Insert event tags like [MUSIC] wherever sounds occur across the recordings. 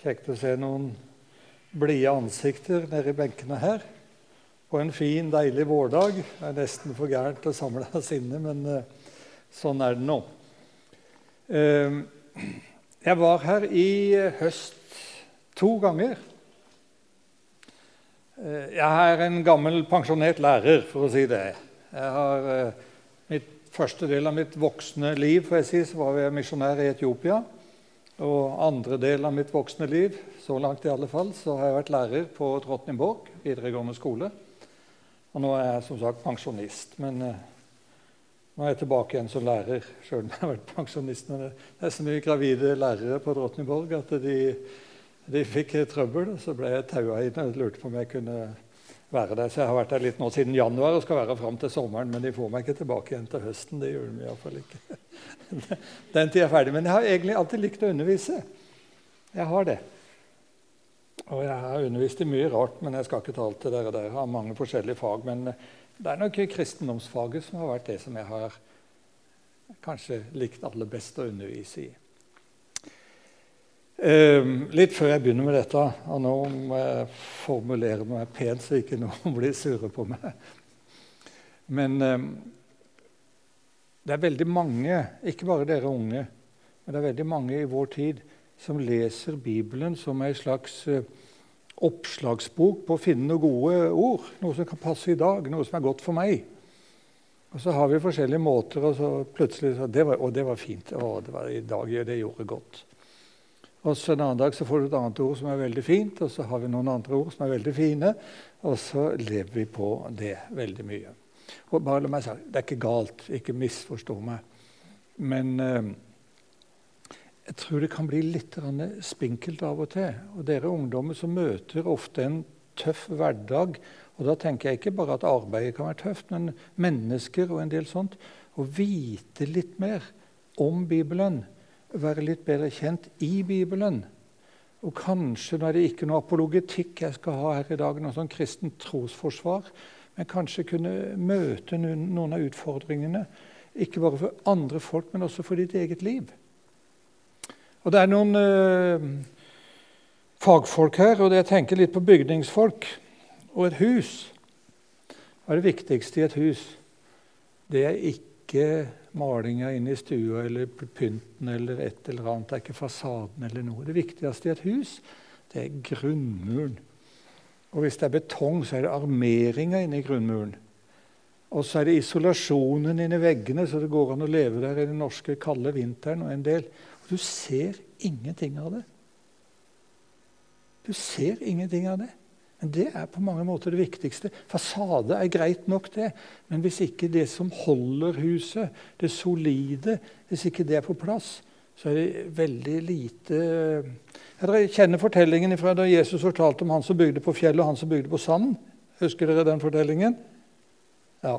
Kjekt å se noen blide ansikter nede i benkene her. På en fin, deilig vårdag. Det er nesten for gærent å samle oss inne, men uh, sånn er det nå. Uh, jeg var her i høst to ganger. Uh, jeg er en gammel, pensjonert lærer, for å si det. Jeg har mitt første del av mitt voksne liv får jeg si, så var jeg misjonær i Etiopia. Og andre del av mitt voksne liv, så langt i alle fall, så har jeg vært lærer på Trottenborg videregående skole. Og nå er jeg som sagt pensjonist. Men eh, nå er jeg tilbake igjen som lærer, sjøl om jeg har vært pensjonist. Men det er så mye gravide lærere på Drottningborg at de, de fikk trøbbel. Og så ble jeg taua inn og lurte på om jeg kunne være der. Så jeg har vært der litt nå siden januar og skal være fram til sommeren. Men de får meg ikke tilbake igjen til høsten. Det gjør de iallfall ikke. [LAUGHS] Den tid er ferdig. Men jeg har egentlig alltid likt å undervise. Jeg har det. Og jeg har undervist i mye rart, men jeg skal ikke ta alt til dere der. Jeg har mange forskjellige fag, men det er nok kristendomsfaget som har vært det som jeg har kanskje likt aller best å undervise i. Um, litt før jeg begynner med dette, og nå må jeg formulere meg pent, så ikke noen [LAUGHS] blir sure på meg. Men um, det er veldig mange, ikke bare dere unge, men det er veldig mange i vår tid som leser Bibelen som en slags uh, oppslagsbok på å finne noen gode ord. Noe som kan passe i dag, noe som er godt for meg. Og så har vi forskjellige måter, og så plutselig så, det var, Og det var fint. Å, det var, I dag det gjorde godt. Og så En annen dag så får du et annet ord som er veldig fint, og så har vi noen andre ord som er veldig fine. Og så lever vi på det veldig mye. Og bare la meg si, Det er ikke galt, ikke misforstå meg. Men eh, jeg tror det kan bli litt spinkelt av og til. Og dere ungdommer som møter ofte en tøff hverdag. Og da tenker jeg ikke bare at arbeidet kan være tøft, men mennesker og en del sånt. Å vite litt mer om Bibelen være litt bedre kjent i Bibelen. Og kanskje nå er det ikke noe apologetikk jeg skal ha her i dag, noe sånn kristent trosforsvar, men kanskje kunne møte noen av utfordringene. Ikke bare for andre folk, men også for ditt eget liv. Og Det er noen eh, fagfolk her, og jeg tenker litt på bygningsfolk og et hus. Hva er det viktigste i et hus? Det er ikke malinga inne i stua eller pynten eller et eller annet. Det er ikke fasaden eller noe. Det viktigste i et hus det er grunnmuren. Og hvis det er betong, så er det armeringa inni grunnmuren. Og så er det isolasjonen inni veggene, så det går an å leve der i den norske kalde vinteren. og en del. Og du ser ingenting av det. Du ser ingenting av det. Men det er på mange måter det viktigste. Fasade er greit nok, det. Men hvis ikke det som holder huset, det solide, hvis ikke det er på plass, så er det veldig lite Dere kjenner fortellingen fra da Jesus fortalte om han som bygde på fjellet og han som bygde på sand. Husker dere den fortellingen? Ja.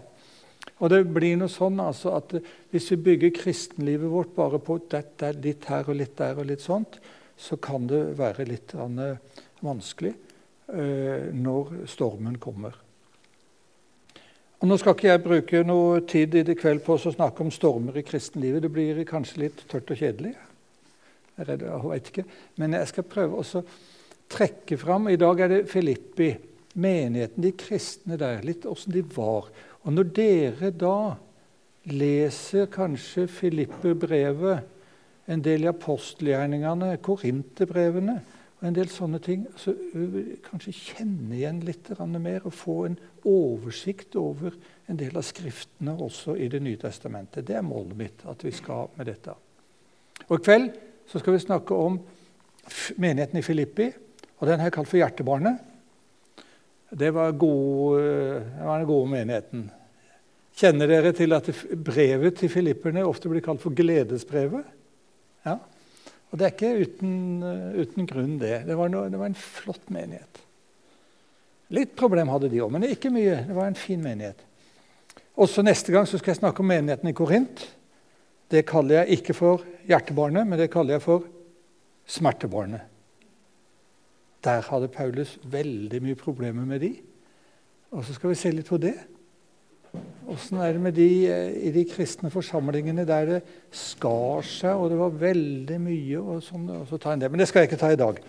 Og det blir noe sånn altså, at Hvis vi bygger kristenlivet vårt bare på dette, litt her og litt der, og litt sånt, så kan det være litt vanskelig. Eh, når stormen kommer. Og nå skal ikke jeg bruke noe tid i det kveld på å snakke om stormer i kristenlivet. Det blir kanskje litt tørt og kjedelig. Jeg, redd, jeg vet ikke. Men jeg skal prøve å trekke fram I dag er det Filippi, menigheten, de kristne der, litt åssen de var. Og når dere da leser kanskje Filippi-brevet, en del i apostelgjerningene, Korinterbrevene, og en del sånne ting. Så kanskje kjenne igjen litt mer og få en oversikt over en del av skriftene også i Det nye testamentet. Det er målet mitt at vi skal med dette. Og I kveld så skal vi snakke om menigheten i Filippi. og Den har jeg kalt for Hjertebarnet. Det var, gode, det var den gode menigheten. Kjenner dere til at brevet til filipperne ofte blir kalt for gledesbrevet? Og det er ikke uten, eh, uten grunn, det. Det var, noe, det var, en flott menighet. Litt problem hadde de òg, men ikke mye. Det var en fin menighet. Også Neste gang skal jeg snakke om menigheten i Korint. Det kaller jeg ikke for hjertebarnet, men det kaller jeg for smertebarnet. Der hadde Paulus veldig mye problemer med de. Og så skal vi se litt på det. Åssen er det med de eh, i de kristne forsamlingene der det skar seg, og det var veldig mye og sånn, og så ta en del. Men det skal jeg ikke ta i dag.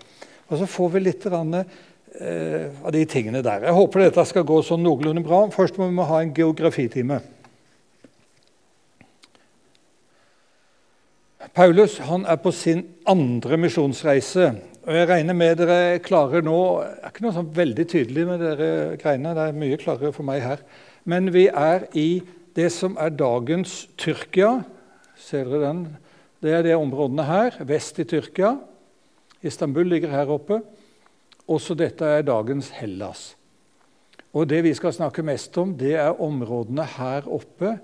Og så får vi litt rann, eh, av de tingene der. Jeg håper dette skal gå sånn noenlunde bra. Først må vi ha en geografitime. Paulus han er på sin andre misjonsreise. og Jeg regner med dere klarer nå Det er ikke noe sånn veldig tydelig med dere greiene. Det er mye klarere for meg her. Men vi er i det som er dagens Tyrkia. Ser dere den? Det er de områdene her, vest i Tyrkia. Istanbul ligger her oppe. Også dette er dagens Hellas. Og Det vi skal snakke mest om, det er områdene her oppe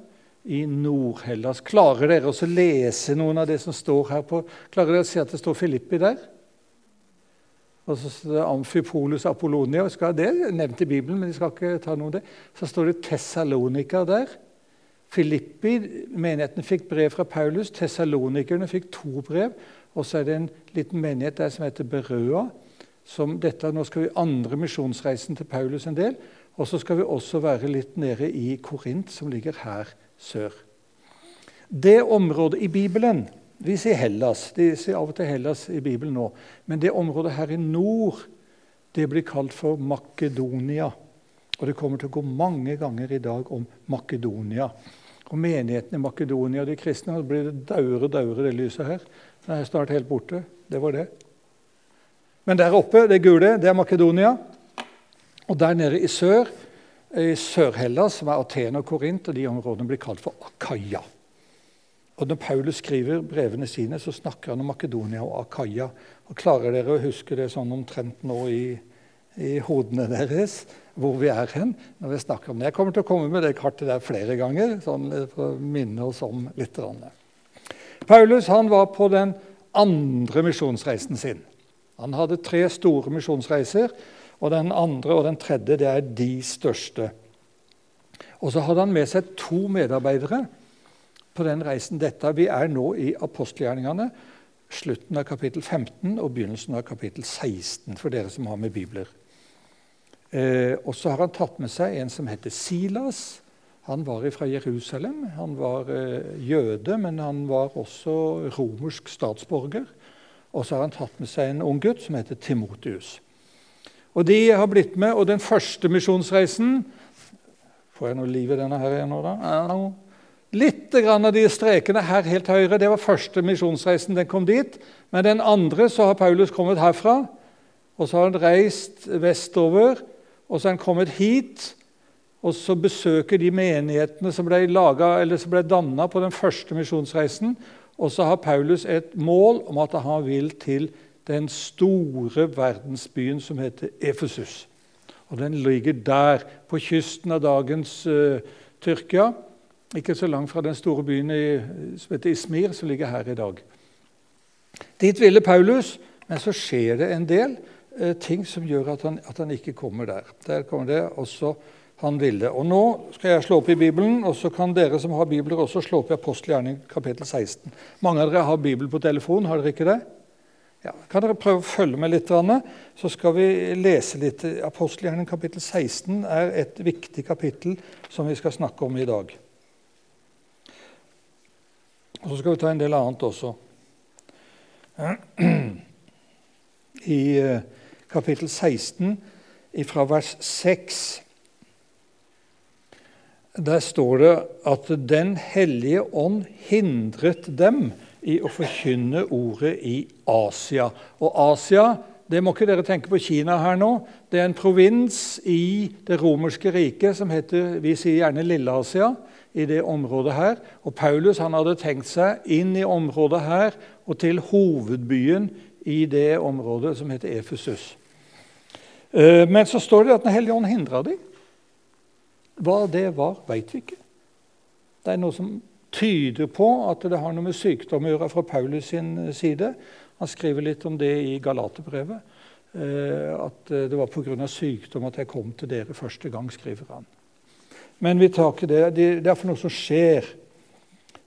i Nord-Hellas. Klarer dere å lese noen av det som står her? på? Klarer dere å si at det står Filippi der? Og så står det Amfipolus Apollonia. Det er nevnt i Bibelen, men de skal ikke ta noe om det. Så står det Tessalonika der. Filippi, menigheten fikk brev fra Paulus. Tessalonikerne fikk to brev. Og så er det en liten menighet der som heter Berøa. Som dette, nå skal vi andre misjonsreisen til Paulus en del. Og så skal vi også være litt nede i Korint, som ligger her sør. Det området i Bibelen Vi sier Hellas. De sier av og til Hellas i Bibelen nå. Men det området her i nord det blir kalt for Makedonia. Og det kommer til å gå mange ganger i dag om Makedonia. Og menigheten i Makedonia og de kristne så blir det daure, daure, det lyset her. Det er snart helt borte. Det var det. Men der oppe, det gule, det er Makedonia. Og der nede i sør, i Sør-Hellas, som er Aten og Korint, og de områdene blir kalt for Akaya. Og Når Paulus skriver brevene sine, så snakker han om Makedonia og Akaya. Og Klarer dere å huske det sånn omtrent nå i, i hodene deres? hvor vi er hen når vi snakker om det. Jeg kommer til å komme med det kartet der flere ganger sånn for å minne oss om litt. Paulus han var på den andre misjonsreisen sin. Han hadde tre store misjonsreiser, og den andre og den tredje det er de største. Og så hadde han med seg to medarbeidere på den reisen. Dette, Vi er nå i apostelgjerningene, slutten av kapittel 15 og begynnelsen av kapittel 16, for dere som har med bibler. Eh, og så har han tatt med seg en som heter Silas. Han var fra Jerusalem. Han var eh, jøde, men han var også romersk statsborger. Og så har han tatt med seg en ung gutt som heter Timotius. Og De har blitt med, og den første misjonsreisen Får jeg noe liv i denne her nå, da? Litt av de strekene her helt høyre, det var første misjonsreisen. Den kom dit. Men den andre så har Paulus kommet herfra. Og så har han reist vestover og så har han kommet hit, og så besøker de menighetene som ble, laget, ble danna på den første misjonsreisen. Og så har Paulus et mål om at han vil til den store verdensbyen som heter Efesus. Og Den ligger der, på kysten av dagens uh, Tyrkia. Ikke så langt fra den store byen i, som heter Ismir, som ligger her i dag. Dit ville Paulus, men så skjer det en del. Eh, ting som gjør at han, at han, ikke kommer der. Der kommer det også han ville. Og Nå skal jeg slå opp i Bibelen, og så kan dere som har bibler, også slå opp i apostelgjerning kapittel 16. Mange av dere har Bibel på telefon, har dere ikke det? Ja, kan dere prøve å følge med litt? Så skal vi lese litt. Apostelgjerning kapittel 16 er et viktig kapittel som vi skal snakke om i dag. Og så skal vi ta en del annet også. I eh, kapittel 16, fra vers 6. Der står det at Den hellige ånd hindret dem i å forkynne ordet i Asia. Og Asia det må ikke dere tenke på Kina her nå. Det er en provins i det romerske riket som heter vi sier gjerne Lille-Asia. I det området her. Og Paulus han hadde tenkt seg inn i området her og til hovedbyen i det området som heter Efesus. Eh, men så står det at Den hellige ånd hindra dem. Hva det var, veit vi ikke. Det er noe som tyder på at det har noe med sykdom å gjøre fra Paulus sin side. Han skriver litt om det i Galaterbrevet. Eh, at det var pga. sykdom at jeg kom til dere første gang, skriver han. Men vi tar ikke det. Det er for noe som skjer.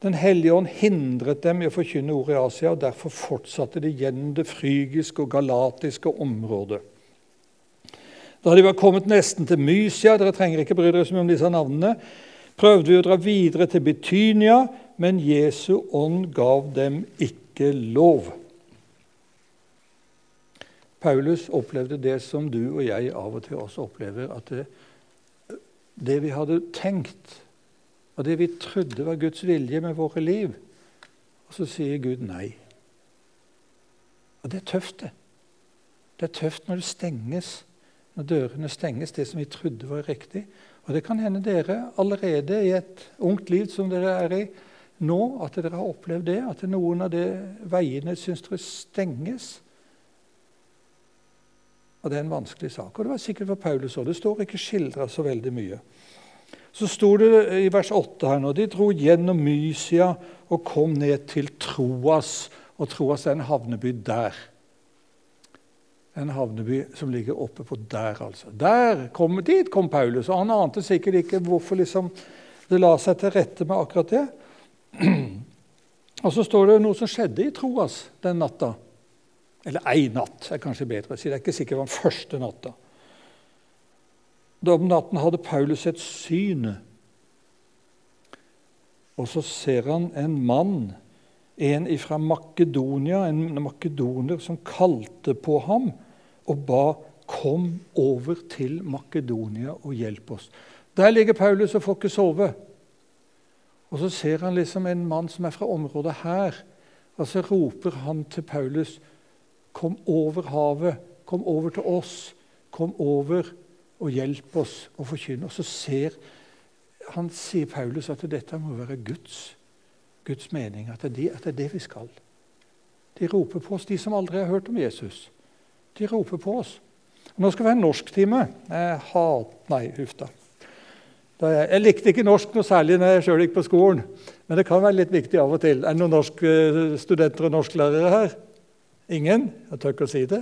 Den hellige ånd hindret dem i å forkynne ordet i Asia, og derfor fortsatte de gjennom det frygiske og galatiske området. Da de var kommet nesten til Mysia Dere trenger ikke bry dere så mye om disse navnene. Prøvde vi å dra videre til Betynia, men Jesu ånd gav dem ikke lov. Paulus opplevde det som du og jeg av og til også opplever. At det, det vi hadde tenkt, og det vi trodde var Guds vilje med våre liv, og så sier Gud nei. Og det er tøft, det. Det er tøft når det stenges, når dørene stenges, det som vi trodde var riktig. Og det kan hende dere allerede i et ungt liv som dere er i nå, at dere har opplevd det, at noen av de veiene syns dere stenges. Og det er en vanskelig sak. Og det var sikkert for Paulus òg. Det står ikke skildra så veldig mye. Så sto det i vers 8 her nå De dro gjennom Mysia og kom ned til Troas. Og Troas er en havneby der. En havneby som ligger oppe på der, altså. Der kom, dit kom Paulus, og han ante sikkert ikke hvorfor liksom det la seg til rette med akkurat det. [CLEARS THROAT] Og så står det noe som skjedde i Troas den natta. Eller ei natt, er kanskje bedre å si. Det er ikke sikkert det var den første natta. Da om natten hadde Paulus et syn, og så ser han en mann, en fra Makedonia, en makedoner, som kalte på ham og ba kom over til Makedonia og hjelp oss. Der ligger Paulus og får ikke sove. Og så ser han liksom en mann som er fra området her, og så roper han til Paulus Kom over havet. Kom over til oss. Kom over og hjelp oss å forkynne. Og så ser han, sier Paulus at dette må være Guds, Guds mening. At det, at det er det vi skal. De roper på oss, de som aldri har hørt om Jesus. De roper på oss. Nå skal vi ha en norsktime. Jeg hat... Nei, huff da. Jeg, likte ikke norsk noe særlig når jeg sjøl gikk på skolen. Men det kan være litt viktig av og til. Er det noen norske studenter og norsklærere her? Ingen? Jeg tør ikke å si det.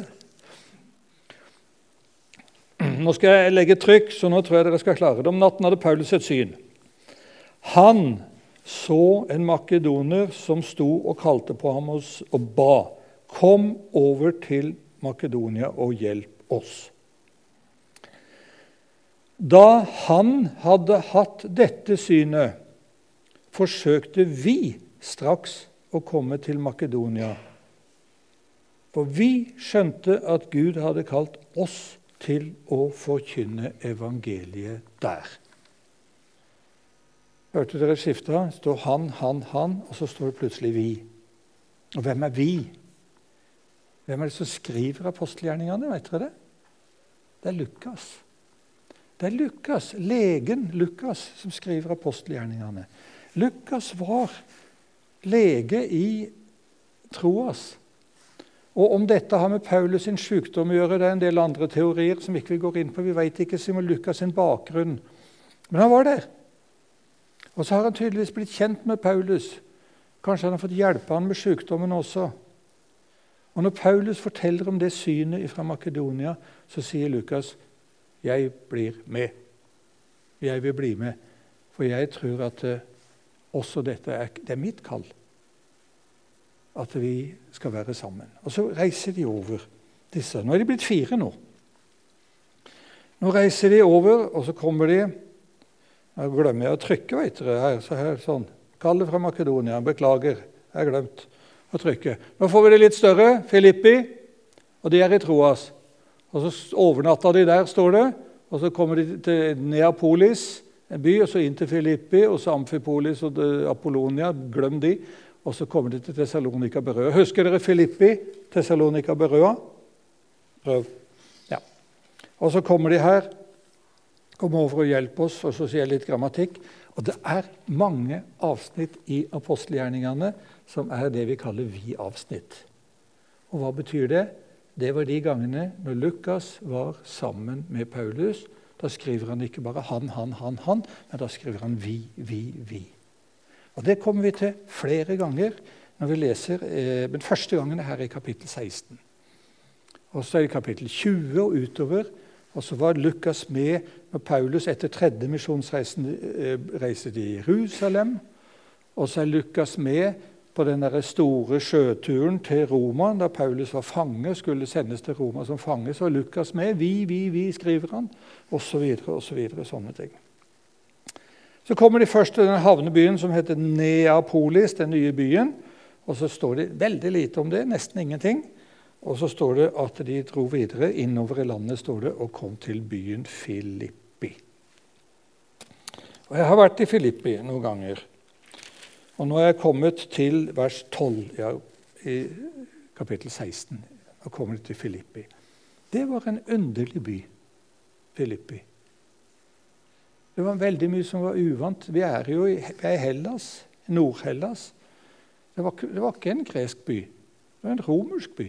Nå skal jeg legge trykk, så nå tror jeg dere skal klare det. Om natten hadde Paulus et syn. Han så en makedoner som sto og kalte på ham og ba. Kom over til Makedonia og hjelp oss. Da han hadde hatt dette synet, forsøkte vi straks å komme til Makedonia for vi skjønte at Gud hadde kalt oss til å forkynne evangeliet der. Hørte dere skifta? Det står han, han, han, og så står det plutselig vi. Og hvem er vi? Hvem er det som skriver apostelgjerningene? Vet dere det? Det er Lukas. Det er Lukas, legen Lukas som skriver apostelgjerningene. Lukas var lege i Troas og Om dette har med Paulus sin sykdom å gjøre, det er en del andre teorier som ikke vi går inn på. Vi vet ikke Simon Lukas sin bakgrunn. Men han var der. Og så har han tydeligvis blitt kjent med Paulus. Kanskje han har fått hjelpe han med sykdommen også. Og Når Paulus forteller om det synet fra Makedonia, så sier Lukas jeg blir med. Jeg vil bli med, for jeg tror at uh, også dette er, det er mitt kall at vi skal være sammen. Og så reiser de over disse. Nå er de blitt fire nå. Nå reiser de over, og så kommer de Nå glemmer jeg å trykke, vet dere. Her, så her, sånn. Kalle fra Makedonia. Beklager, jeg har glemt å trykke. Nå får vi det litt større. Filippi. Og de er i Troas. Og så overnatta de der, står det. Og så kommer de til Neapolis, en by, og så inn til Filippi, og så Amfipolis og Apollonia. Glem de. Og så kommer de til Tessalonika Berøa. Husker dere Filippi? Tessalonika Berøa? Prøv. Ja. Og så kommer de her. Kom over og hjelp oss, og så sier jeg litt grammatikk. Og det er mange avsnitt i apostelgjerningene som er det vi kaller vi-avsnitt. Og hva betyr det? Det var de gangene når Lukas var sammen med Paulus. Da skriver han ikke bare 'han, han, han', han, men da skriver han 'vi, vi, vi'. Og Det kommer vi til flere ganger når vi leser eh, men første gangen er her i kapittel 16. Og så er det kapittel 20 og utover. Og så var Lukas med når Paulus etter tredje misjonsreisen eh, reiste til Jerusalem. Og så er Lukas med på den store sjøturen til Roma, da Paulus var fange, skulle sendes til Roma som fange. Så er Lukas med. Vi, vi, vi, skriver han. Og så videre, og så videre. Sånne ting. Så kommer de først til den havnebyen som heter Neapolis, den nye byen. Og så står det veldig lite om det, nesten ingenting. Og så står det at de dro videre innover i landet står det, og kom til byen Filippi. Og Jeg har vært i Filippi noen ganger. Og nå er jeg kommet til vers 12 ja, i kapittel 16. Og kommer til Filippi. Det var en underlig by, Filippi. Det var veldig mye som var uvant. Vi er jo i, Hellas, Nord-Hellas. Det, det, var ikke en gresk by. Det var en romersk by.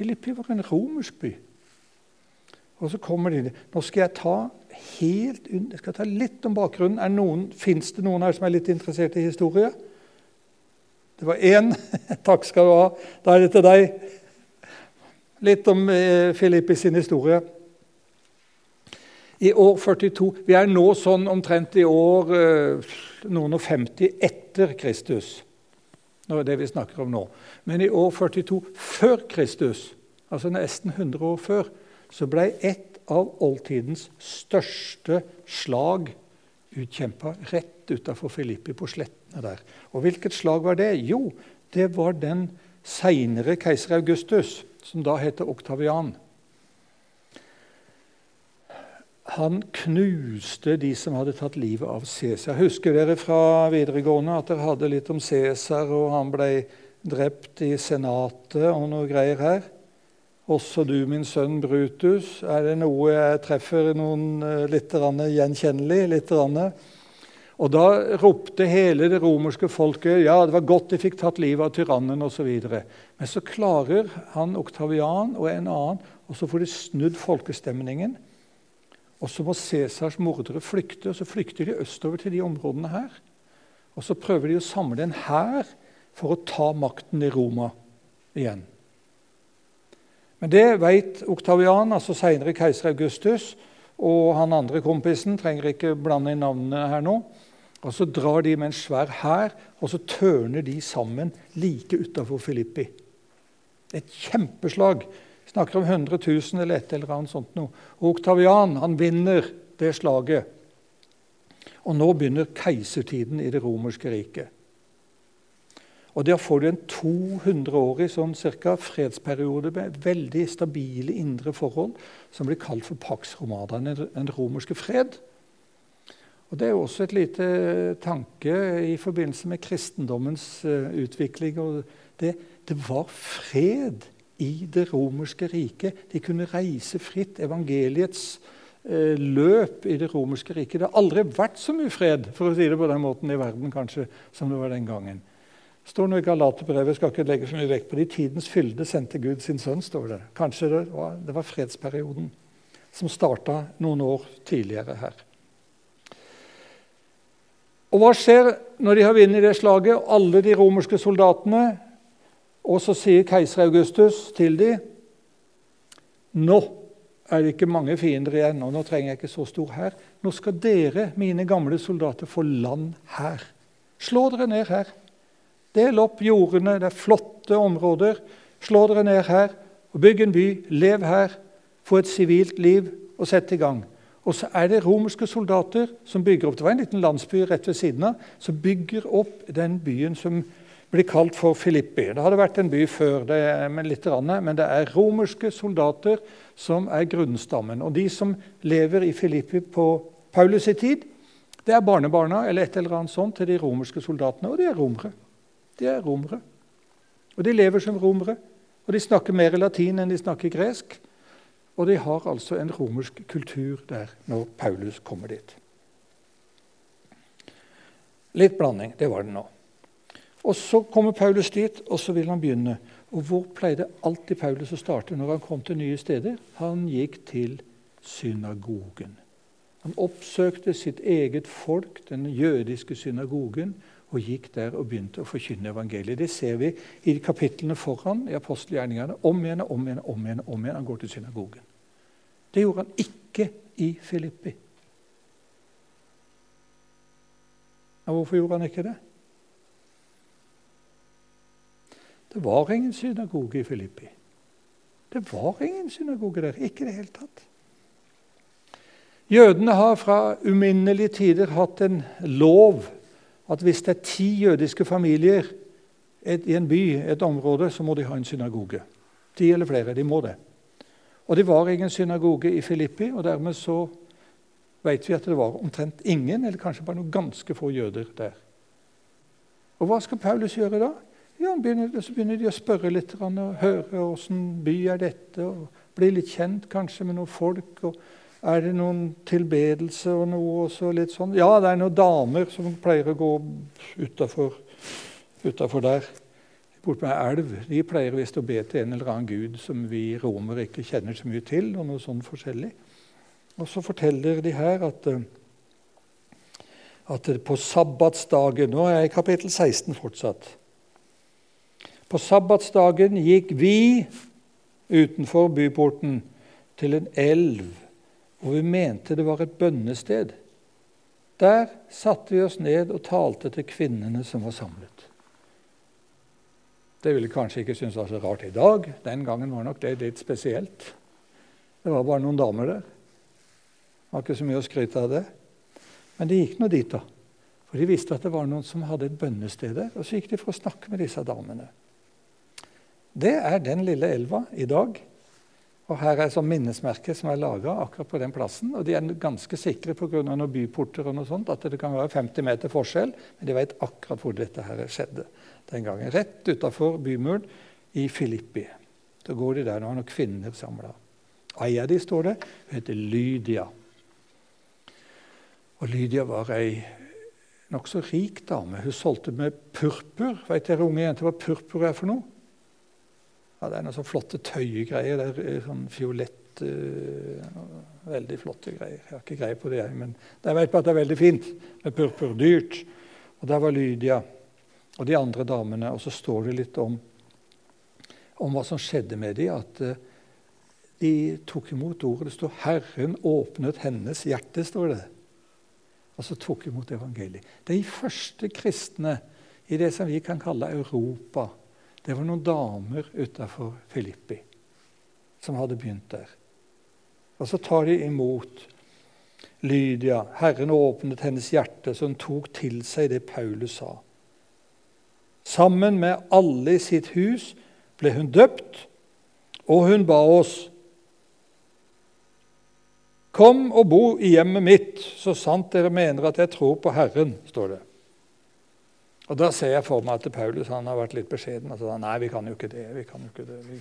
Filippi var en romersk by. Og så kommer de Nå skal jeg ta helt jeg skal ta litt om bakgrunnen. Fins det noen her som er litt interessert i historie? Det var én. [LAUGHS] Takk skal du ha. Da er det til deg. Litt om eh, Filippi sin historie. I år 42 Vi er nå sånn omtrent i år eh, noen og 50 etter Kristus. Det er det vi snakker om nå. Men i år 42 før Kristus, altså nesten 100 år før, så ble et av oldtidens største slag utkjempa rett utafor Filippi, på slettene der. Og hvilket slag var det? Jo, det var den seinere keiser Augustus, som da heter Oktavian. Han knuste de som hadde tatt livet av Cæsar. Husker dere fra videregående at dere hadde litt om Cæsar, og han ble drept i Senatet og noe greier her? Også du, min sønn Brutus. Er det noe jeg treffer noen eh, litt gjenkjennelig? Litt og Da ropte hele det romerske folket ja, det var godt de fikk tatt livet av tyrannen osv. Men så klarer han Oktavian og en annen, og så får de snudd folkestemningen. Og så må Cæsars mordere flykte, og så flykter de østover til de områdene her. Og så prøver de å samle en hær for å ta makten i Roma igjen. Men det vet Oktavian, altså senere keiser Augustus, og han andre kompisen trenger ikke blande inn navnene her nå. Og Så drar de med en svær hær, og så tørner de sammen like utafor Filippi. Et kjempeslag snakker om 100 000 eller et eller annet sånt noe. Oktavian han vinner det slaget. Og nå begynner keisertiden i det romerske riket. Og Der får du en 200-årig sånn cirka, fredsperiode med veldig stabile indre forhold, som blir kalt for Pax Romada, den romerske fred. Og Det er også et lite tanke i forbindelse med kristendommens uh, utvikling. det, det var fred i det romerske riket. De kunne reise fritt. Evangeliets eh, løp i det romerske riket. Det har aldri vært så mye fred for å si det på den måten i verden kanskje, som det var den gangen. står nå i Galaterbrevet, skal ikke legge så mye vekt på det. I tidens fylde sendte Gud sin sønn, står det. Kanskje det var, det var fredsperioden som starta noen år tidligere her. Og Hva skjer når de har vunnet det slaget? Alle de romerske soldatene og så sier keiser Augustus til dem Nå er det ikke mange fiender igjen, og nå trenger jeg ikke så stor hær. Nå skal dere, mine gamle soldater, få land her. Slå dere ned her. Del opp jordene, det er flotte områder. Slå dere ned her og bygg en by. Lev her. Få et sivilt liv og sett i gang. Og så er det romerske soldater som bygger opp Det var en liten landsby rett ved siden av, som bygger opp den byen som blir kalt for Filippi. Det hadde vært en by før, det, men, litt, men det er romerske soldater som er grunnstammen. Og de som lever i Filippi på Paulus' i tid, det er barnebarna eller et eller annet sånt til de romerske soldatene. Og de er romere. De er romere. Og de lever som romere. Og de snakker mer latin enn de snakker gresk. Og de har altså en romersk kultur der når Paulus kommer dit. Litt blanding, det var det nå. Og Så kommer Paulus dit, og så vil han begynne. Og Hvor pleide alltid Paulus å starte når han kom til nye steder? Han gikk til synagogen. Han oppsøkte sitt eget folk, den jødiske synagogen, og gikk der og begynte å forkynne evangeliet. Det ser vi i kapitlene foran i apostelgjerningene. Om igjen og om igjen. om igjen, om igjen. Han går til synagogen. Det gjorde han ikke i Filippi. Og hvorfor gjorde han ikke det? Det var ingen synagoge i Filippi. Det var ingen synagoge der. Ikke i det hele tatt. Jødene har fra uminnelige tider hatt en lov at hvis det er ti jødiske familier i en by, et område, så må de ha en synagoge. Ti eller flere. De må det. Og det var ingen synagoge i Filippi, og dermed så vet vi at det var omtrent ingen, eller kanskje bare noen ganske få jøder der. Og hva skal Paulus gjøre da? Ja, Så begynner de å spørre litt og høre åssen by er dette, og bli litt kjent kanskje med noen folk. og Er det noen tilbedelse og noe også litt sånn? Ja, det er noen damer som pleier å gå utafor der. Bort med elv. De pleier visst å be til en eller annen gud som vi romere ikke kjenner så mye til. og noe sånn forskjellig. Og så forteller de her at, at på sabbatsdagen Nå er jeg i kapittel 16 fortsatt. På sabbatsdagen gikk vi utenfor byporten til en elv hvor vi mente det var et bønnested. Der satte vi oss ned og talte til kvinnene som var samlet. Det ville kanskje ikke synes var så rart i dag. Den gangen var nok det litt spesielt. Det var bare noen damer der. Det var ikke så mye å skryte av det. Men de gikk nå dit, da. For de visste at det var noen som hadde et bønnested der. Og så gikk de for å snakke med disse damene. Det er den lille elva i dag. Og Her er sånn minnesmerke som er laga akkurat på den plassen. og De er ganske sikre på grunn av noen byporter og noe sånt, at det kan være 50 meter forskjell. Men de vet akkurat hvor dette her skjedde den gangen. Rett utafor bymuren i Filippi. Da går de der. Nå noen kvinner samla. Ei av de står det. Hun heter Lydia. Og Lydia var ei nokså rik dame. Hun solgte med purpur. Vet dere unge jenter hva purpur er for noe? Ja, det er noen sånne flotte tøyegreier. Det er sånn fiolett uh, Veldig flotte greier. Jeg har ikke greie på det, jeg, men jeg vet bare at det er veldig fint med purpur. Dyrt. Og der var Lydia og de andre damene. Og så står det litt om, om hva som skjedde med dem. At uh, de tok imot ordet. Det står 'Herren åpnet hennes hjerte'. står det. Og så tok imot evangeliet. De første kristne i det som vi kan kalle Europa det var noen damer utafor Filippi som hadde begynt der. Og så tar de imot Lydia. Herren åpnet hennes hjerte, så hun tok til seg det Paulus sa. Sammen med alle i sitt hus ble hun døpt, og hun ba oss Kom og bo i hjemmet mitt, så sant dere mener at jeg tror på Herren, står det. Og Da ser jeg for meg at Paulus han har vært litt beskjeden. Altså, Nei, vi kan jo ikke det. vi kan jo ikke Det vi,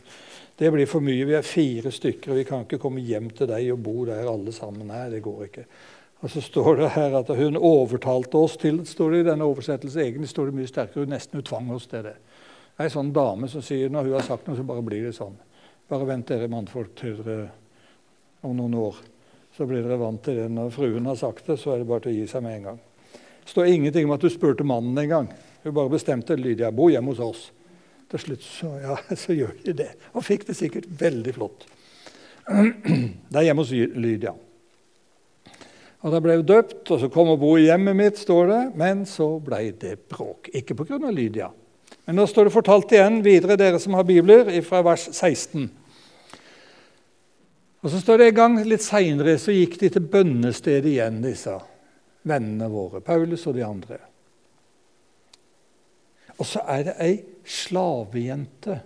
Det blir for mye. Vi er fire stykker, og vi kan ikke komme hjem til deg og bo der alle sammen. Nei, det går ikke. Og så står det her at hun overtalte oss til står det i denne oversettelsen, Egentlig står det mye sterkere. Hun nesten hun tvang oss til det. Det er en sånn dame som sier når hun har sagt noe, så bare blir det sånn. Bare vent dere mannfolk til om noen år. Så blir dere vant til det. Når fruen har sagt det, så er det bare til å gi seg med en gang. Står ingenting om at du spurte mannen en gang. Hun bare bestemte Lydia bo hjemme hos oss. Til slutt så, ja, [LAUGHS] så gjør de det. Og fikk det sikkert veldig flott. [CLEARS THROAT] Det er hjemme hos Lydia. Og Da ble hun døpt, og så kom hun og bo i hjemmet mitt, står det. Men så ble det bråk. Ikke pga. Lydia. Men nå står det fortalt igjen videre, dere som har bibler, fra vers 16. Og så står det en gang litt seinere så gikk de til bønnestedet igjen, disse vennene våre, Paulus og de andre. Og så er det ei slavejente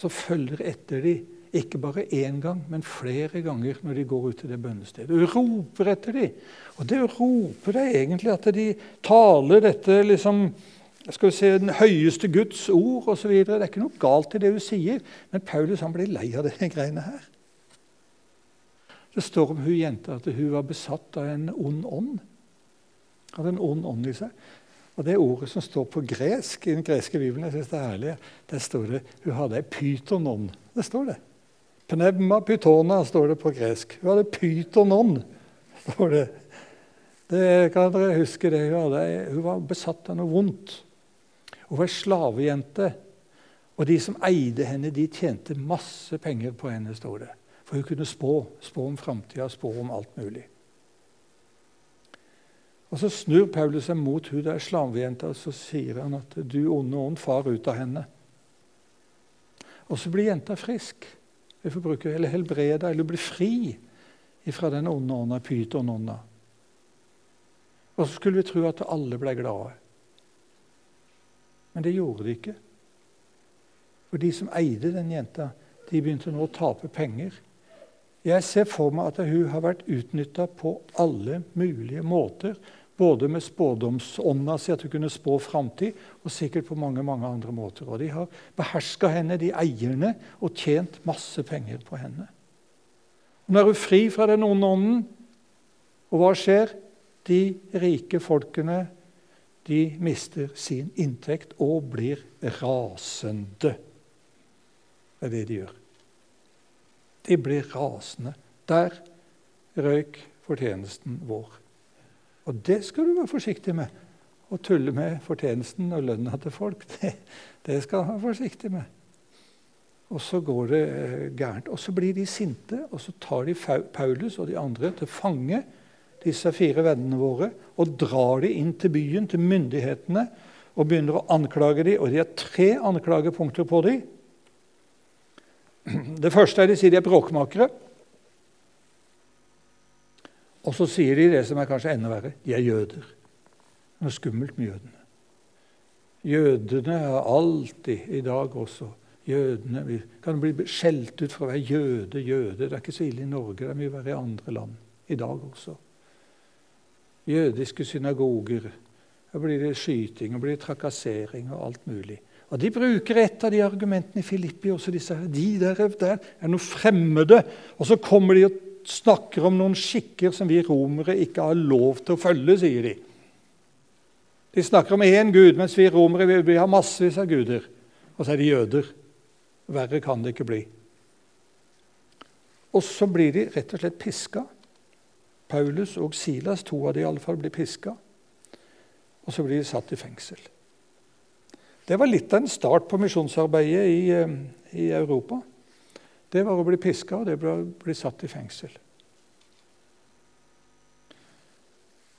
som følger etter dem. Ikke bare én gang, men flere ganger når de går ut til det bønnestedet. Hun roper etter dem. Og det å rope det er egentlig at de taler dette liksom, skal vi si, den høyeste Guds ord osv. Det er ikke noe galt i det hun sier, men Paulus han blir lei av de greiene her. Det står om hun jenta at hun var besatt av en ond ånd hadde en ond ånd i seg. Og Det ordet som står på gresk i den greske bibelen, jeg synes det er herlig, der står det hun hadde ei pytonånd. Det står det. Pneuma pytona står det på gresk. Hun hadde pytonånd, står det. Det kan dere huske. det. Hun, hadde, hun var besatt av noe vondt. Hun var slavejente. Og de som eide henne, de tjente masse penger på henne, står det. For hun kunne spå, spå om framtida, spå om alt mulig. Og Så snur Paulus seg mot hun der slavejenta og så sier han at du onde ånd, far ut av henne. Og så blir jenta frisk. Vi får bruke, Eller helbreda, eller blir fri fra den onde ånda, pytonånda. Og så skulle vi tro at alle ble glade. Men det gjorde de ikke. For de som eide den jenta, de begynte nå å tape penger. Jeg ser for meg at hun har vært utnytta på alle mulige måter. Både med spådomsånda si, at hun kunne spå framtid, og sikkert på mange mange andre måter. Og De har beherska henne, de eierne, og tjent masse penger på henne. Nå er hun fri fra den onde ånden, og hva skjer? De rike folkene de mister sin inntekt og blir rasende. Det er det de gjør. De blir rasende. Der røyk fortjenesten vår. Og det skal du være forsiktig med. Å tulle med fortjenesten og lønna til folk, [LAUGHS] det, det skal du være forsiktig med. Og så går det eh, gærent. Og så blir de sinte, og så tar de Paulus og de andre til fange, disse fire vennene våre, og drar de inn til byen, til myndighetene, og begynner å anklage dem. Og de har tre anklagepunkter på dem. [CLEARS THROAT] Det første er de sier de er bråkmakere. Og så sier de det som er kanskje enda verre de er jøder. Det er skummelt med jødene. Jødene er alltid, i dag også Jødene vi kan bli skjelt ut for å være jøde, jøde. Det er ikke så ille i Norge, det er mye verre i andre land. I dag også. Jødiske synagoger. Da blir det skyting og blir det trakassering og alt mulig. Og De bruker et av de argumentene i Filippi også. Disse, de der, der er noe fremmede. Og så kommer de og snakker om noen skikker som vi romere ikke har lov til å følge, sier de. De snakker om én gud, mens vi romere vi, vi har massevis av guder. Og så er de jøder. Verre kan det ikke bli. Og så blir de rett og slett piska. Paulus og Silas, to av de i alle fall, blir piska. Og så blir de satt i fengsel. Det var litt av en start på misjonsarbeidet i, eh, i Europa. Det var å bli piska, og det ble å bli satt i fengsel.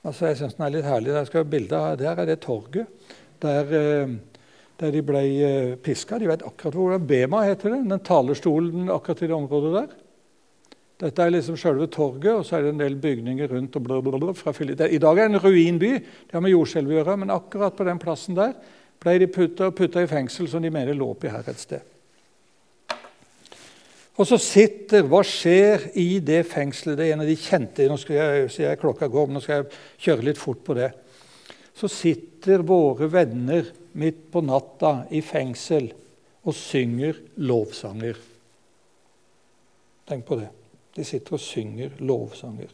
Altså, jeg syns den er litt herlig. Der, skal der er det torget der, eh, der de ble eh, piska. De vet akkurat hvor det er. Bema heter det. Den talerstolen akkurat i det området der. Dette er liksom selve torget, og så er det en del bygninger rundt. og blablabla fra I dag er det en ruinby. Det har med jordskjelv å gjøre, men akkurat på den plassen der ble de putta, putta i fengsel som de mener lå oppi her et sted. Og så sitter Hva skjer i det fengselet? Det er en av de kjente Nå skal jeg, jeg klokka går, men nå skal jeg kjøre litt fort på det. Så sitter våre venner midt på natta i fengsel og synger lovsanger. Tenk på det. De sitter og synger lovsanger.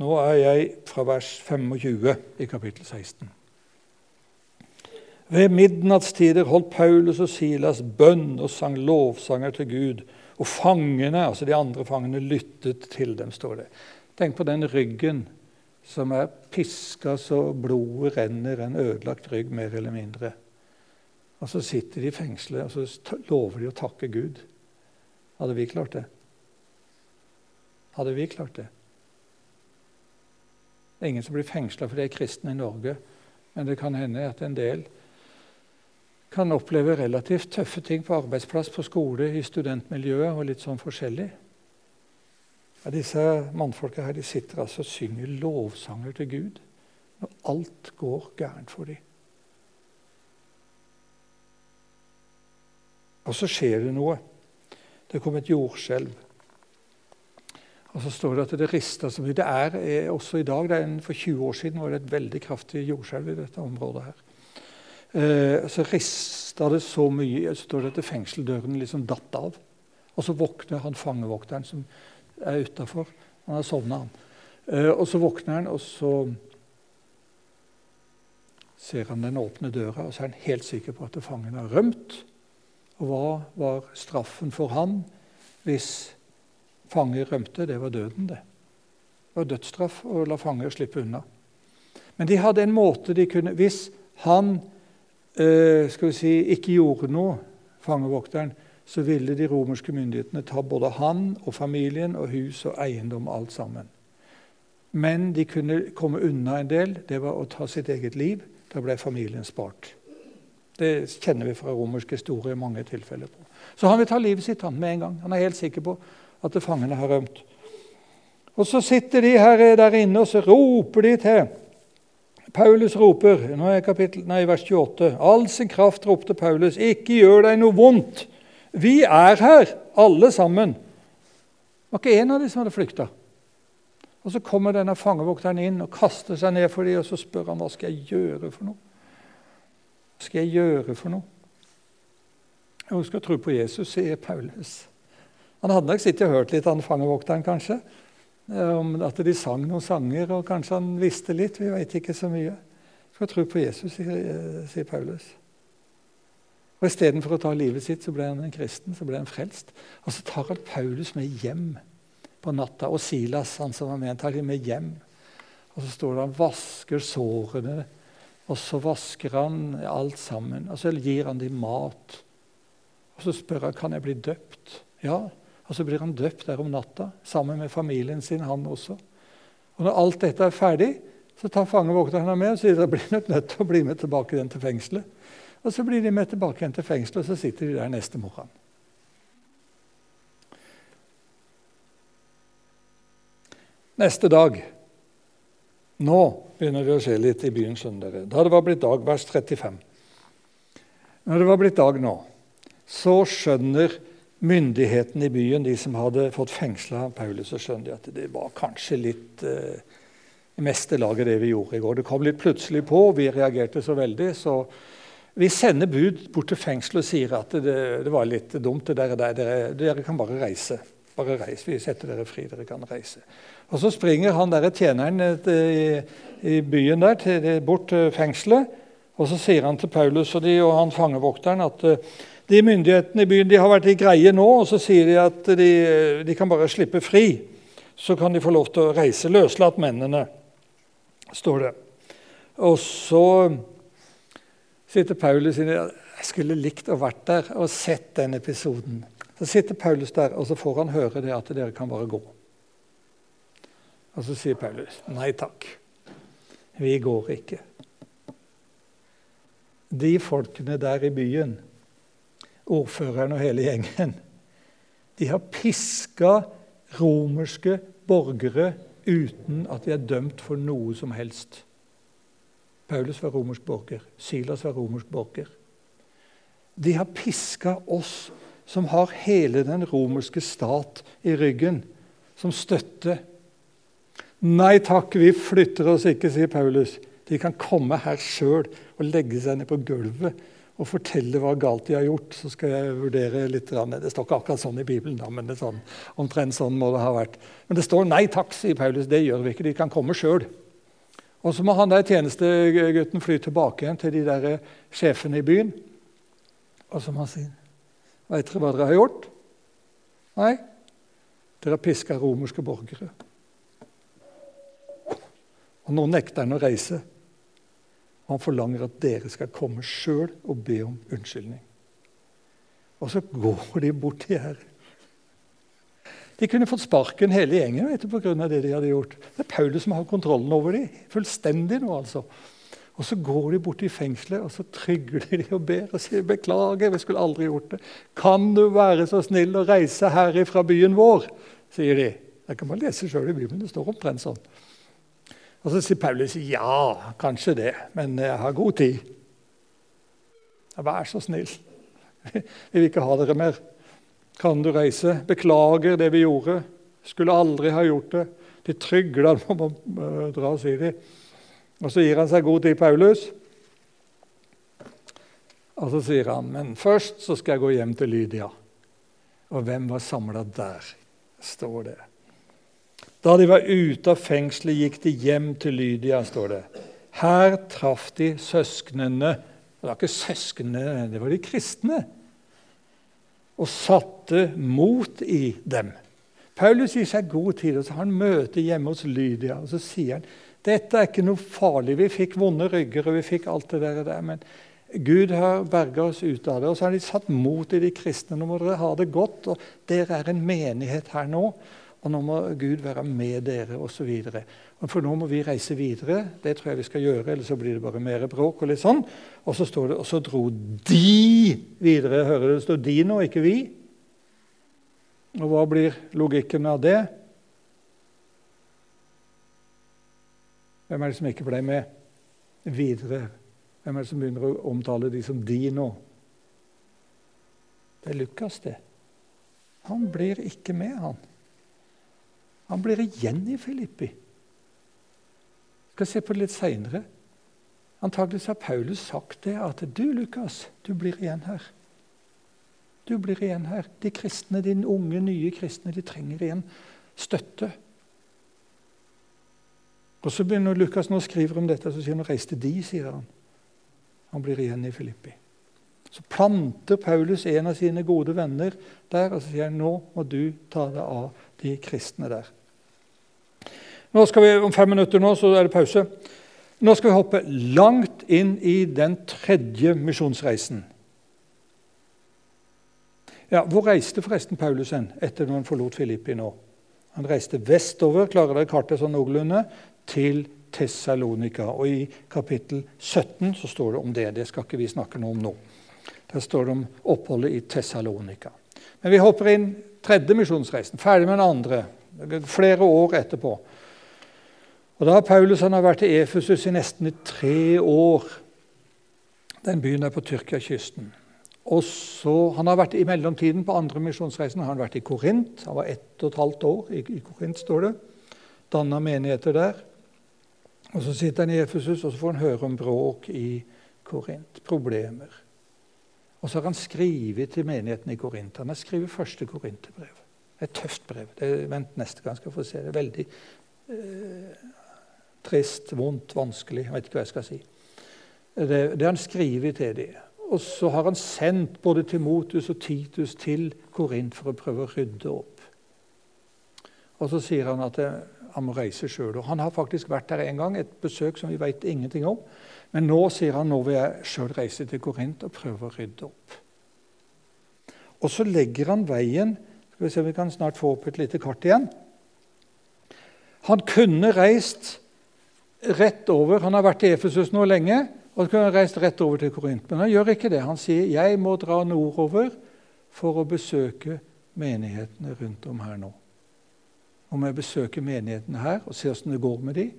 Nå er jeg fra vers 25 i kapittel 16. Ved midnattstider holdt Paulus og Silas bønn og sang lovsanger til Gud. Og fangene, altså de andre fangene, lyttet til dem, står det. Tenk på den ryggen som er piska så blodet renner, en ødelagt rygg mer eller mindre. Og så sitter de i fengselet og så lover de å takke Gud. Hadde vi klart det? Hadde vi klart det? Det er ingen som blir fengsla fordi de er kristne i Norge, men det kan hende at en del kan oppleve relativt tøffe ting på arbeidsplass, på skole, i studentmiljøet og litt sånn forskjellig. Ja, disse mannfolka her de sitter altså og synger lovsanger til Gud når alt går gærent for dem. Og så skjer det noe. Det kom et jordskjelv. Og så står det at det rista så mye. Det er eh, også i dag. En, for 20 år siden var det et veldig kraftig jordskjelv i dette området. her. Eh, så rista det så mye så står det at fengseldøren liksom datt av. Og så våkner han fangevokteren som er utafor. Han har sovna, han. Eh, og så våkner han, og så ser han den åpne døra, og så er han helt sikker på at fangen har rømt. Og hva var straffen for han hvis fanger rømte? Det var døden, det. Det var dødsstraff å la fanger slippe unna. Men de hadde en måte de kunne Hvis han skal vi si, ikke gjorde noe, fangevokteren, så ville de romerske myndighetene ta både han og familien og hus og eiendom alt sammen. Men de kunne komme unna en del. Det var å ta sitt eget liv. Da ble familien spart. Det kjenner vi fra romersk historie i mange tilfeller. på. Så han vil ta livet sitt han, med en gang. Han er helt sikker på at fangene har rømt. Og Så sitter de her der inne og så roper de til Paulus roper nå er kapittel, nei, vers 28. All sin kraft ropte Paulus, ikke gjør deg noe vondt. Vi er her, alle sammen. Det var ikke en av de som hadde flykta. Og Så kommer denne fangevokteren inn og kaster seg ned for dem, og så spør han hva skal jeg gjøre for noe. Hva skal jeg gjøre for noe? Hun skal tro på Jesus, sier Paulus. Han hadde nok sittet og hørt litt, han fangevokteren, kanskje. Eh, om at de sang noen sanger, og kanskje han visste litt. Vi vet ikke så mye. Skal tro på Jesus, sier, eh, Paulus. Og Istedenfor å ta livet sitt, så ble han en kristen, så ble han frelst. Og så tar han Paulus med hjem på natta. Og Silas, han som var med, tar dem med hjem. Og så står det han vasker sårene, og så vasker han alt sammen. Og så gir han dem mat. Og så spør han kan jeg bli døpt. Ja, og så blir han døpt der om natta sammen med familien sin, han også. Og Når alt dette er ferdig, så tar fangevokteren ham med og sier at blir nok nødt til å bli med tilbake igjen til fengselet. Og Så blir de med tilbake igjen til fengselet, og så sitter de der neste morgen. Neste dag Nå begynner det å skje litt i byen, skjønner dere. Da det var blitt dag, vers 35. Når det var blitt dag nå, så skjønner myndighetene i byen, de som hadde fått fengsla Paulus, så skjønner de at det var kanskje litt eh, meste laget det vi gjorde i går. Det kom litt plutselig på, vi reagerte så veldig. Så vi sender bud bort til fengselet og sier at det, det var litt dumt. det der, dere, dere kan bare reise. Bare reis. Vi setter dere fri. Dere kan reise. Og Så springer han der tjeneren i, i byen der, til, bort til fengselet. Og så sier han til Paulus og, de, og han fangevokteren at uh, de myndighetene i byen de har vært i greie nå, og så sier de at de, de, kan bare slippe fri. Så kan de få lov til å reise. Løslatt mennene, står det. Og så sitter Paulus inne Jeg skulle likt å vært der og sett den episoden. Så sitter Paulus der, og så får han høre det at dere kan bare gå. Og så sier Paulus nei takk, vi går ikke. De folkene der i byen, ordføreren og hele gjengen, de har piska romerske borgere uten at de er dømt for noe som helst. Paulus var romersk borger. Silas var romersk borger. De har piska oss som har hele den romerske stat i ryggen, som støtte Nei takk, vi flytter oss ikke, sier Paulus. De kan komme her sjøl og legge seg ned på gulvet og fortelle hva galt de har gjort. Så skal jeg vurdere litt. Det står ikke akkurat sånn i Bibelen, da, men sånn, omtrent sånn må det ha vært. Men det står 'nei takk', sier Paulus. Det gjør vi ikke. De kan komme sjøl. Og så må han der tjenestegutten fly tilbake igjen til de der sjefene i byen. Og så må han si 'Veit dere hva dere har gjort?' Nei, dere har piska romerske borgere. Og nå nekter han å reise. Han forlanger at dere skal komme sjøl og be om unnskyldning. Og så går de bort til her. De kunne fått sparken hele gjengen vet du, av det de hadde gjort. Det er Paulus som har kontrollen over dem. Fullstendig nå, altså. Og så går de bort i fengselet og så trygler de og ber og sier 'beklager, vi skulle aldri gjort det'. 'Kan du være så snill å reise her fra byen vår?' sier de. Jeg kan bare lese sjøl i Bibelen. Det står omtrent sånn. Og så sier Paulus ja, kanskje det, men jeg har god tid. Vær så snill. Vi vil ikke ha dere mer. Kan du reise? Beklager det vi gjorde. Skulle aldri ha gjort det. De trygler [LAUGHS] om å dra, sier de. Og så gir han seg god tid, Paulus. Og så sier han, men først så skal jeg gå hjem til Lydia. Og hvem var samla der? står det. Da de var ute av fengselet, gikk de hjem til Lydia, står det. Her traff de søsknene Det var ikke søsknene, det var de kristne. Og satte mot i dem. Paulus gir seg god tid, og så har han møte hjemme hos Lydia. og Så sier han dette er ikke noe farlig. Vi fikk vonde rygger, og vi fikk alt det der, men Gud har berga oss ut av det. Og så har de satt mot i de kristne. Nå må dere ha det godt. og Dere er en menighet her nå. Og nå må Gud være med dere, osv. For nå må vi reise videre. Det tror jeg vi skal gjøre, ellers så blir det bare mer bråk. Og litt sånn. Og så står det, og så dro de videre. Hører du det står 'de' nå, ikke 'vi'? Og hva blir logikken av det? Hvem er det som ikke ble med? videre. Hvem er det som begynner å omtale de som de nå? Det er Lukas, det. Han blir ikke med, han. Han blir igjen i Filippi. Vi skal se på det litt seinere. Antakelig har Paulus sagt det at du, Lukas, du blir igjen her. Du blir igjen her. De kristne, de unge, nye kristne, de trenger igjen støtte. Og så begynner Lukas nå å skrive om dette, så sier han 'reiste de', sier han. Han blir igjen i Filippi. Så planter Paulus en av sine gode venner der og så sier han, nå må du ta deg av de kristne der. Nå skal vi, Om fem minutter nå, så er det pause. Nå skal vi hoppe langt inn i den tredje misjonsreisen. Ja, Hvor reiste forresten Paulus hen etter når han forlot Filippi nå? Han reiste vestover klarer dere kartet sånn noenlunde, til Tessalonika. Og I kapittel 17 så står det om det. Det skal ikke vi snakke noe om nå. Der står det om oppholdet i Tessalonika. Men vi hopper inn tredje misjonsreisen, ferdig med den andre, flere år etterpå. Og Da har Paulus har vært i Efesus i nesten tre år. Den byen er på Tyrkia-kysten. Og så, Han har vært i mellomtiden på andre misjonsreisen har han vært i Korint. Han var ett og et halvt år i, i Korint, står det. Danna menigheter der. Og Så sitter han i Efesus og så får han høre om bråk i Korint. Problemer. Og så har han skrevet til menigheten i Korint. Han har skrevet første korinterbrev. Er et tøft brev. Det, vent neste gang skal jeg få se. Det veldig eh, trist, vondt, vanskelig. Jeg vet ikke hva jeg skal si. Det, det han skriver til dem. Og så har han sendt både Timotus og Titus til Korint for å prøve å rydde opp. Og så sier han at han må reise sjøl. Han har faktisk vært der en gang, et besøk som vi vet ingenting om. Men nå sier han nå vil jeg sjøl reise til Korint og prøve å rydde opp. Og så legger han veien Skal vi se om vi kan snart få opp et lite kart igjen. Han kunne reist rett over Han har vært i Efesus nå lenge og kunne reist rett over til Korint. Men han gjør ikke det. Han sier jeg må dra nordover for å besøke menighetene rundt om her nå. Om jeg besøker menighetene her og ser åssen det går med dem,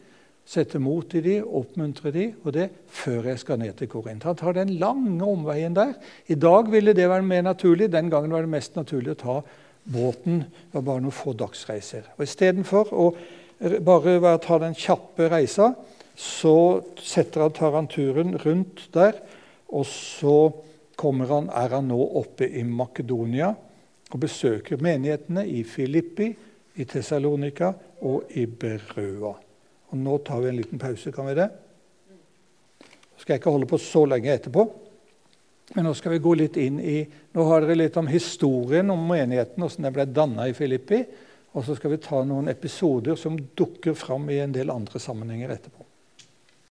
sette mot i dem, oppmuntre dem, og det før jeg skal ned til Korint. Han tar den lange omveien der. I dag ville det være mer naturlig. Den gangen var det mest naturlig å ta båten. Det var bare noen få dagsreiser. Og Istedenfor å bare ved å ta den kjappe reisa, så setter han, tar han turen rundt der. Og så han, er han nå oppe i Makedonia og besøker menighetene i Filippi, i Tessalonika og i Berøa. Og Nå tar vi en liten pause, kan vi det? Så skal jeg ikke holde på så lenge etterpå. Men nå skal vi gå litt inn i Nå har dere litt om historien om menigheten, hvordan den ble danna i Filippi. Og så skal vi ta noen episoder som dukker fram i en del andre sammenhenger etterpå.